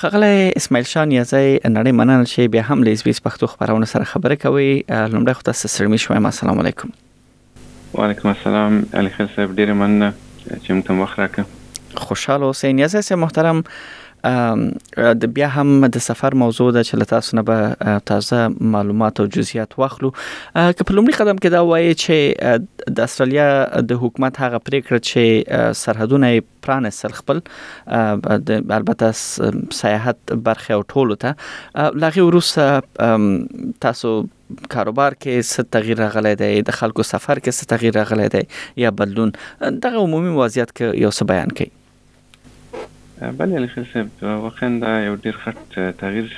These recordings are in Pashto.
ښاغلی اسماعیل شاه نیازی نړۍ مننه چې بیا هم له اسبیس پښتو خبرونه سره خبرې کوي لومړی خو تاسو سره مې شوم السلام علیکم وعلیکم السلام علي خیر صاحب ډیره مننه چې موږ ته وخت راکړ خوشاله اوسئ نیازی صاحب محترم د بیا هم د سفر موضوع ده چې لته سونه به تازه معلومات او جزئیات واخلو که په لومړي قدم کې دا وایي چې د استرالیا د حکومت هغه پریکړه چې سرحدونه پرانستل خپل د البته سیاحت برخه او ټولو ته لغه وروسته تاسو کاروبار کې څه تغییر راغلی دی د خلکو سفر کې څه تغییر راغلی دی یا بدلون دغه عمومي وضعیت کې یو څه بیان کړئ بله لخل صاحب واقعا دا یو ډیر خټ تغییر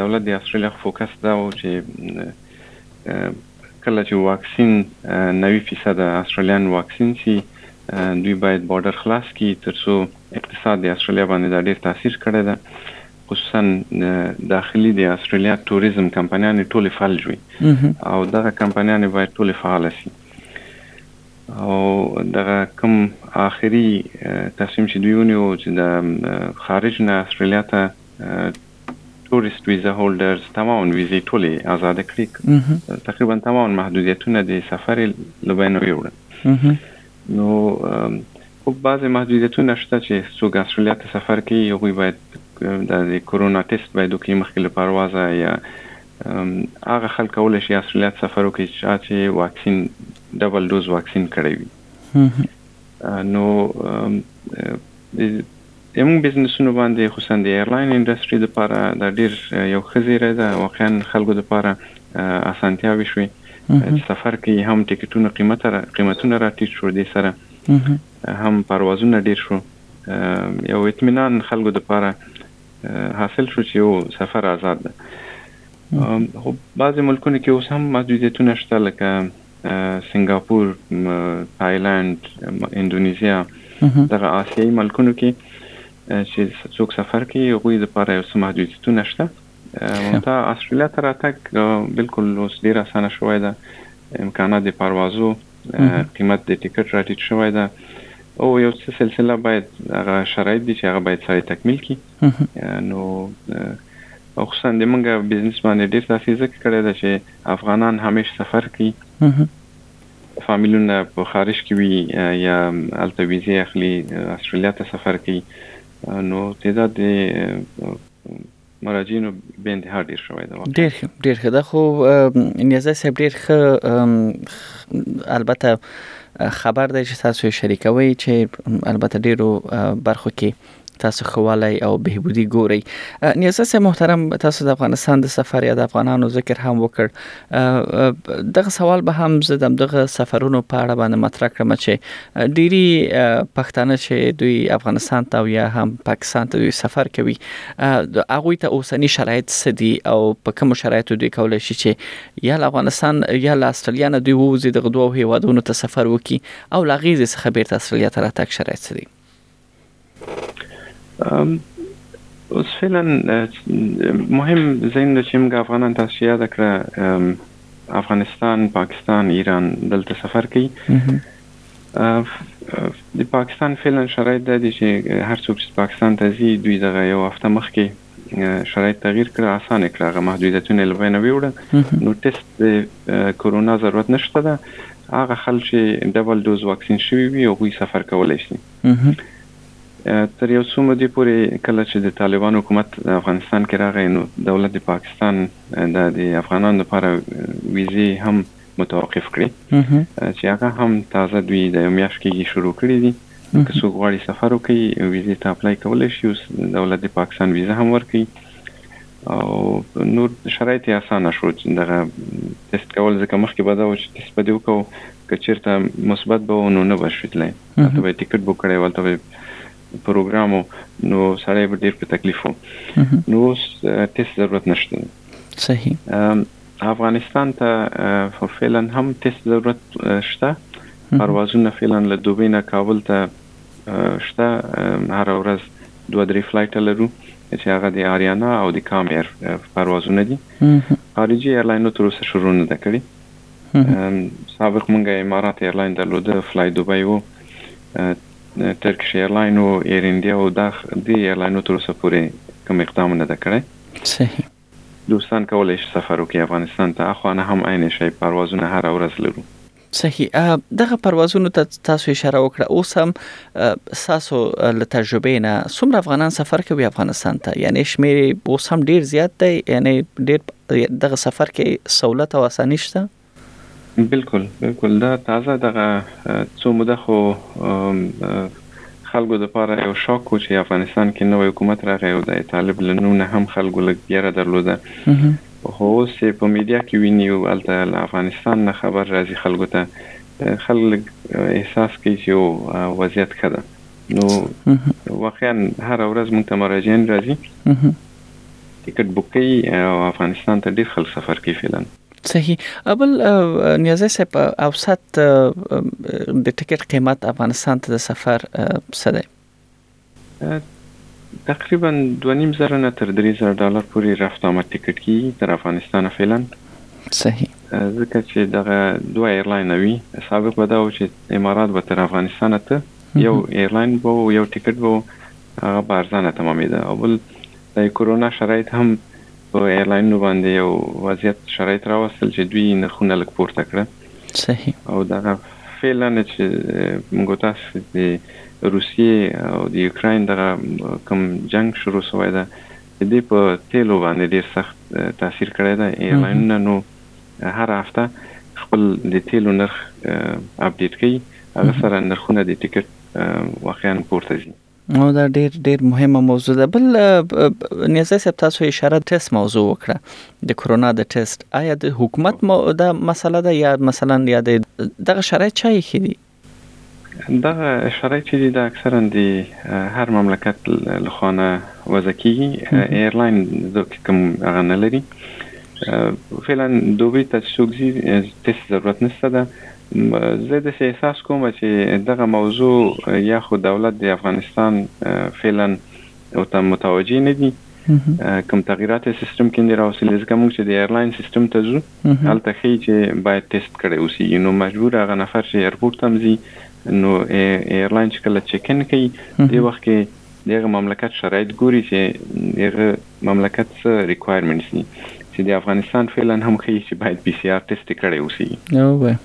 دولت د استرالیا فوکس دا و چې کله چې واکسین نوي فیصده اسټرالیان واکسین شي، دوی باید بارډر خلاص کړي تر څو اقتصاد د اسټرالیا باندې دا ډېر تاثیر کړی ده، خصوصاً د داخلي د اسټرالیا ټوریزم کمپنیانې ټولې فلج وي او دغه کمپنیانې باید ټولې فعاله شي او دغه کوم آخري تصمیم چې دوی ونیو چې د خارج نه اسټرالیا ته ټوریسټ ویزه هولډرز تماما ویزې ټولې آزاده کړې تقریبا تماما محدودیتونه د سفر له بینه ویوړل نو خو بعضې محدودیتونه شته چې څوک استرالیا ته سفر کوي هغوی باید د کرونا ټیسټ باید وکړي مخکې له پروازه یا هغه خلک کولی شي استرالیا ته سفر وکړي چا چې واکسین ډبل ډوز واکسین کړی وي نو د زموږ بزنسونو باندې خصوصا د ایرلاین انډسټري لپاره دا ډیر یو ښه زیری ده واقعا خلکو لپاره اسانتیاوې شوې چې سفر کې هم ټیکټونو قیمت را قیمتونه را ټیټ شو دې سره هم پروازونه ډیر شو یو اطمینان خلکو لپاره حاصل شو چې یو سفر آزاد ده خو بعضې ملکونو کې اوس هم محدودیتونه شته لکه سنګاپور، تایلند، اندونیزیا دغه آسیایي ملکونو کې چې څوک سفر کوي هغوی لپاره یو څه محدودیتونه شته دا استرالیا ته راتګ بالکل اوس ډیر اسانه شوی ده امکانات د پروازو قیمت د ټیکټ راټیټ شوی ده او یو څه سلسله باید هغه شرایط دي چې هغه باید سړی تکمیل کړي نو او خصوصا د موږ بزنس باندې ډیر تاثیر ځکه کړی دی چې افغانان همیش سفر کوي فامیلونه په خارج کې وي یا الته ویزه اخلي استرالیا ته سفر کوي نو تعداد مراجعینو به انتها ډیر شوی دی ډیر ښه ډیر ښه دا خو نیازه صاحب ډیر ښه البته خبر دی چې تاسو شریکوي چې البته ډیرو برخو کې تاسو ښه والی او بهبودي ګورئ نیازه صاحب محترم تاسو د افغانستان د سفر یا د افغانانو ذکر هم وکړ دغه سوال به هم زه د دغه سفرونو په اړه باندې مطرح کړم چې ډيري پښتانه چې دوی افغانستان ته یا هم پاکستان ته دوی سفر کوي هغه ته اوسنی شرایط سدي او په کوم شرایطو دوی کولای شي چې یا افغانستان یا استرالیا نه دوی ووزي دغه دوه هیوادونو ته سفر وکي او لاغیزه څخه بیرته استرالیا ته راتګ شرایط سدي اوس فعلا مهم ځایونه ده چې موږ افغانان تاسو یاد کړه افغانستان پاکستان ایران دلته سفر کوي د پاکستان فعلا شرایط دا دي چې هر څوک چې پاکستان ته ځي دوی دغه یو هفته مخکې شرایط تغییر کړه اسان یې کړه هغه محدودیتونه یې له بینه ویوړه نو ټیسټ د کورونا ضرورت نشته ده هغه خلک چې ډبل ډوز واکسین شوي وي هغوی سفر کولی شي تر یو څو مودې پورې کله چې د طالبان حکومت افغانستان کې راغی نو دولت د پاکستان د افغانانو لپاره ویزې هم متوقف کړي چې هغه هم تازه دوی د یو میاشت کېږي شروع کړي دي که څوک غواړي سفر وکړي ویزې ته اپلای کولی شي اوس دولت د پاکستان ویزه هم ورکوي او نور شرایط یې اسانه شو چې دغه تست کول ځکه مخکې به دا و چې تست به دې وکړو که چېرته مثبت به و نو نه به شوې تللی هلته به یې ټیکټ بوک کړی و هلته به یې پروګرام و نو سړی به ډېر په تکلیف و نو اوس تست ضرورت نشته صحیح افغانستان ته خو فعلا هم تست ضرورت شته پروازونه فعلا له دوبۍ نه کابل ته شته هر ورځ دوه درې فلایټ لرو چې هغه د آریانا او د کام ایر پروازونه دي خارجي ایرلاینو تر اوسه شروع نه ده کړې سابق مونږه امارات ایرلاین درلوده فلای دوبای وو ترکش ایرلاین او ایر انډیا او دا د ایرلاینو تر اوسه پورې کوم اقدام نه ده کړی صحیح دوستان کولای شی سفر وکړي افغانستان ته اخوا نه هم عین شی پروازونه هره ورځ لرو. صحیح دغه پروازونو ته چې تاسو اشاره وکړه اوس هم ستاسو له تجربې نه څومره افغانان سفر کوي افغانستان ته یعنی شمیر یې اوس هم ډیر زیات دی یعنی ډیر دغه سفر کې سهولت او اساني شته؟ بلکل بلکل دا تازه دغه څو موده خو خلګو دپاره یو شاک و چې افغانستان کې نوی حکومت راغی او د طالب له نوم نه هم خلګو لږ بیره درلوده خو اوس یې په میډیا کې ویني او هلته له افغانستان نه خبر راځي خلګو ته خلګ لږ احساس کوي چې او وضعیت ښه ده نو واقعا هره ورځ موږ ته مراجعین راځي ټیکټ بوک کوي او افغانستان ته ډیر خلک سفر کوي فعلا صحیح بل نیازی صاحب اوسط د ټکټ قیمت افغانستان ته د سفر څه دی؟ تقریبا دوه نیم زره نه تر درې زره ډالر پورې رفت آمد ټکټ کیږي تر افغانستانه فعلا. صحیح. ځکه چې دغه دوه ایرلاینه وي سابق به دا وو چې امارات به تر افغانستانه ته یو ایرلاین به وو یو ټکټ به وو هغه به ارزانه تمامیده او بل د کورونا شرایط هم په ایرلاینونو باندې یو وضعیت شرایط راوستل چې دوی نرخونه لږ پورته کړه صحیح او دغه فعلا چې موږ تاسو د روسیې او د یوکراین دغه کوم جنگ شروع شوی ده د دې په تیلو باندې ډیر سخت تاثیر کړی ده ایرلاینونه نو هر هفته خپل د تیلو نرخ اپډیټ کوي هغه سره نرخونه د ټیکټ واقعا پورته ځي نو دا ډیر ډیر مهمه موضوع ده بل نیازی صاحب تاسو اشاره ټیسټ موضوع وکړه د کرونا د ټیسټ آیا د حکومت دا مسله ده یا مثلا یا د دغه شرایط چا یې خېدي دغه شرایط چې دي دا اکثرا د هر مملکت لخوانه وضع کیږي ایرلاین ځکه کوم هغه نه لري فعلا دوبي ته څوک ځي تیسټ ضرورت نشته ده زه داسې احساس کوم چې دغه موضوع یا خو دولت د افغانستان فعلا ورته متوجه نه دي کوم تغییرات یې سیستم کې نه راوستلي ځکه موږ چې د ایرلاین سیستم ته ځو هلته ښیي چې باید ټیسټ کړی اوسېږي نو مجبور هغه نفر چې ایرپورټ ته هم ځي نو ایرلاین چې کله چیک ان کوي دې وخت کې د هغه مملکت شرایط ګوري چې هغه مملکت څه ریکوایرمنټس دي چې د افغانستان فعلا هم ښیي چې باید پي سي ار ټیسټ یې کړی اوسي اوه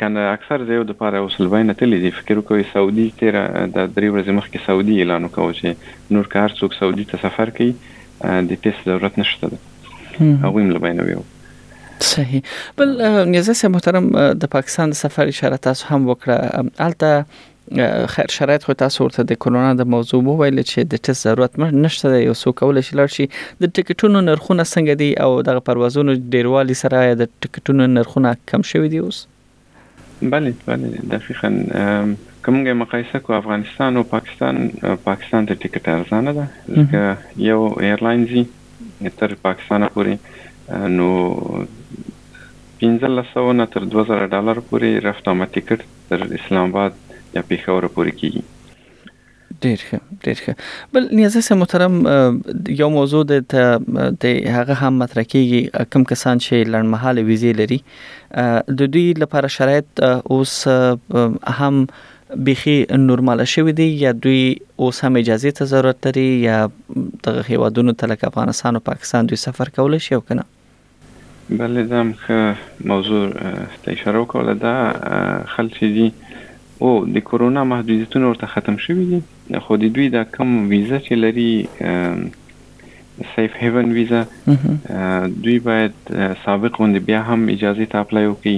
کنه اکثر زیو د پاره اوس لباینه تللی دی فکر وکوي سعودي تیر د درې ورځې مخکې سعودي اعلان وکاو چې نور که هر څوک سعودي ته سفر کوي د ټیسټ ضرورت نشته ده هغه هم لباینه ویو صحیح بل نیازه سه محترم د پاکستان د سفر اشاره تاسو هم وکړه الته خیر شرایط خو تاسو ورته د کرونا د موضوع مو ویل چې د ټیسټ ضرورت نشته دی یو څو کول شي لړ شي د ټیکټونو نرخونه څنګه دي او دغه پروازونو ډیروالي سره د ټیکټونو نرخونه کم شوی دی اوس بله بله دقیقا کومګه مقایسه کو افغانستان او پاکستان پاکستان ته ټیکټ ارزانه ده ځکه یو ایرلاینز تر پاکستان پورې نو 1500 نه تر 2000 ډالر پورې رفت آمد ټیکټ تر اسلام آباد یا پېښور پورې کیږي ډیر ښه ډیر ښه بل نیازه سه محترم یو موضوع د د هغه هم مطرح کیږي کم کسان چې لړمحاله ویزه لري د دوی لپاره شرایط اوس هم بيخي نورمال شوی دی یا دوی اوس هم اجازه ته ضرورت لري یا دغه هیوادونو ته لکه افغانستان او پاکستان دوی سفر کول شي او کنه بله دا هم ښه موضوع ته اشاره وکوله دا خلک چې دي او د کورونا محدودیتونه ورته ختم شوي دي خو د دوی دا کم ویزه چې لري سیف هیون ویزه دوی باید سابق غوندې بیا هم اجازه ته اپلای وکړي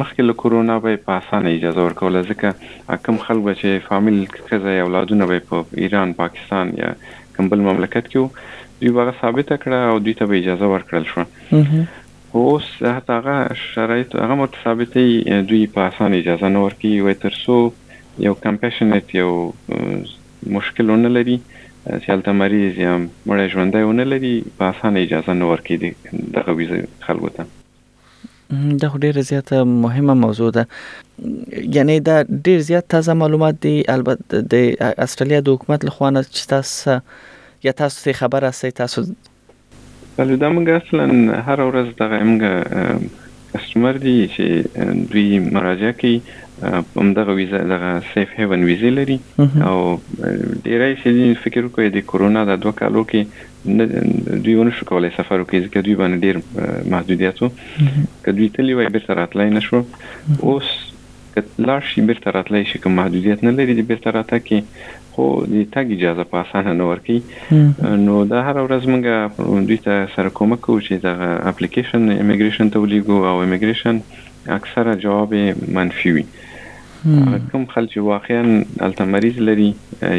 مخکې له کورونا به یې په اسانه اجازه ورکوله ځکه کوم خلک به چې فامیل، ښځه یا اولادونه به یې په ایران، پاکستان یا کوم بل مملکت کې وو دوی به هغه ثابته کړه او دوی ته به اجازه ورکړل شوه خو اوس حتی هغه شرایط هغه هم ورته ثابته یي دوی په اسانه اجازه نه ورکوي وایي تر څو یو کمپیشنیټ یو مشکل ونه لري چې هلته مریض یا مړی ژوندی ونه لري په اسانه اجازه نه ورکوي دغه ویزه خلکو ته. دا خو ډیره زیاته مهمه موضوع ده یعنی دا ډیر زیات تازه معلومات دي البته د استرالیا د حکومت لخوا نه چې تاسو یا تاسو ته خبر اسئ تاسو بله دا موږ اصلا هر ورځ دغه موږ کسټمر دي چې دوی مراجعه کوي هم دغه ویزه دغه سیف هیون ویزه لري او ډیری سې فکر کوي د کورونا د دوه کالو کې نه دوی ونه شو کولای سفر وکړي ځکه دوی باندې ډیر محدودیت و که دوی تللی وای بیرته راتلای نه شو اوس که لاړ شي بیرته راتلای شي که محدودیت نه لري د بیرته راتګ کې خو د تګ اجازه په اسانه نه ورکوي نو دا هر ورځ موږ دوی ته سره کومک کوو چې دغه اپلیکیشن ایمیګریشن ته ولیږو او ایمیګریشن اکثره جواب منفي وي کوم خلک چې واقعا الته مریض لري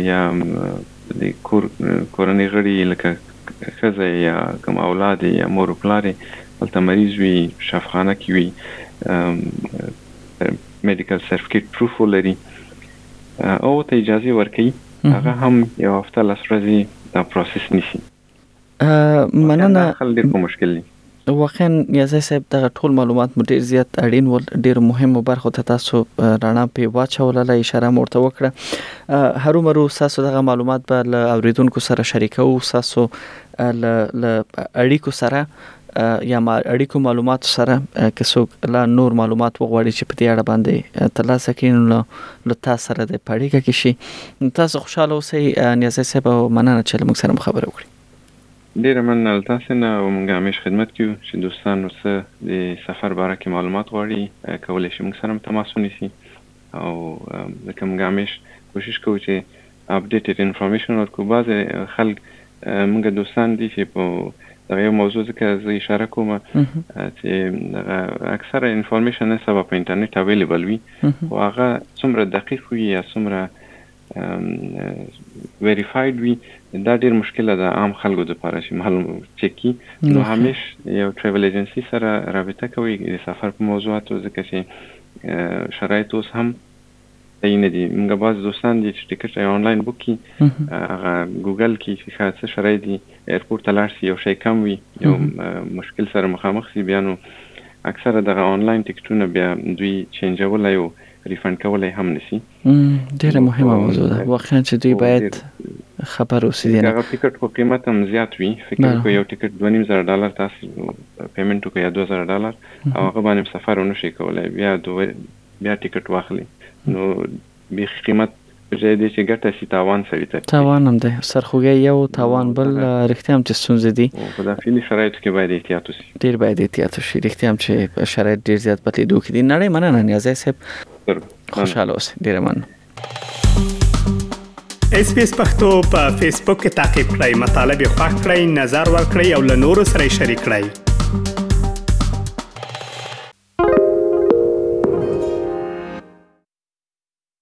یا د دې کور کورنۍ غړي یې لکه ښځه یې یا کوم اولاد یې یا مور و پلار یې هلته مریض وي، شفاخانه کې وي، میډیکل سرټیفیکیټ پروف ولري او ته اجازه ورکوي هغه هم یو هفته لس ورځې دا پروسس نیسي. مننه خل ډیر په مشکل دي واقعا یازه صاحب دغه ټول معلومات مو ډیر زیات اړین ول ډیر مهمو برخو ته تاسو رڼا په واچوله له اشاره مورته وکړه هرو مرو تاسو دغه معلومات به له اوریدونکو سره شریکو تاسو له اړیکو سره یا اړیکو معلوماتو سره که څوک لا نور معلومات وغواړي چې په دې اړه باندې ترلاسه کړي نو له تاسو سره د پړیګه کې شي تاسو خوشاله اوسئ نیازه صاحب او مننه چې موږ سره خبرې وکړي ډیره مننه له تاسو نه او موږ همیش خدمت کیو چې دوستان ورسه د سفر باره کې معلومات غواړي کولای شي موږ سره تماس ونیسي او ځکه موږ همیش کوشش کوو چې اپډیټډ انفارمیشن ورکړو بعض خلک موږ دوستان دي چې په دغه یو موضوع ځکه زه اشاره کوم چې دغه اکثره انفارمیشن سبا په انټرنیټ اویلیبل وي خو هغه څومره دقیق وي یا څومره ویریفاید وي دا ډیر مشکل ده عام خلکو لپاره چې معلوم چک کی نو همیش یو ټریول ایجنسی سره رابطه کوي د سفر په موضوعاتو ځکه چې شرایط اوس هم صحیح نه دي موږ باز دوستان دي چې ټیکټ آنلاین بوک کی هغه ګوګل کی چې ښه څه شرایط دي ایرپورټ ته لاړ یو شی کم وي یو مشکل سره مخامخ سي بیا نو اکثره دغه آنلاین ټیکټونه بیا دوی چینجولای او ریفند کولای هم نسی ډیره مهمه موضوع ده واقعا چې دوی باید خبر اوسي دینه هغه ټیکټ خو قیمت هم زیات وي فکر کوم یو ټیکټ 2500 ډالر تاسو پیمنټ وکړئ 2000 ډالر او هغه باندې سفر ونه شي کولای بیا دوه بیا ټیکټ واخلي نو بیخي قیمت په ځای دی چې ګټه سي تاوان سړی ته تاوان هم دی سرخوږی یو تاوان بل رښتیا هم چې ستونزې دي په داخلي شرایطو کې باید احتیاط وشي ډیر باید احتیاط وشي رښتیا هم چې شرایط ډیر زیات پتې دوه کې دي نړۍ مننه نیازی صاحب خوشاله اوسې ډیر مننه اس پی اس پختو په فیسبوک کې تا کې پلی مطلب یو فاک کړئ نظر ور کړئ او له نورو سره شریک کړئ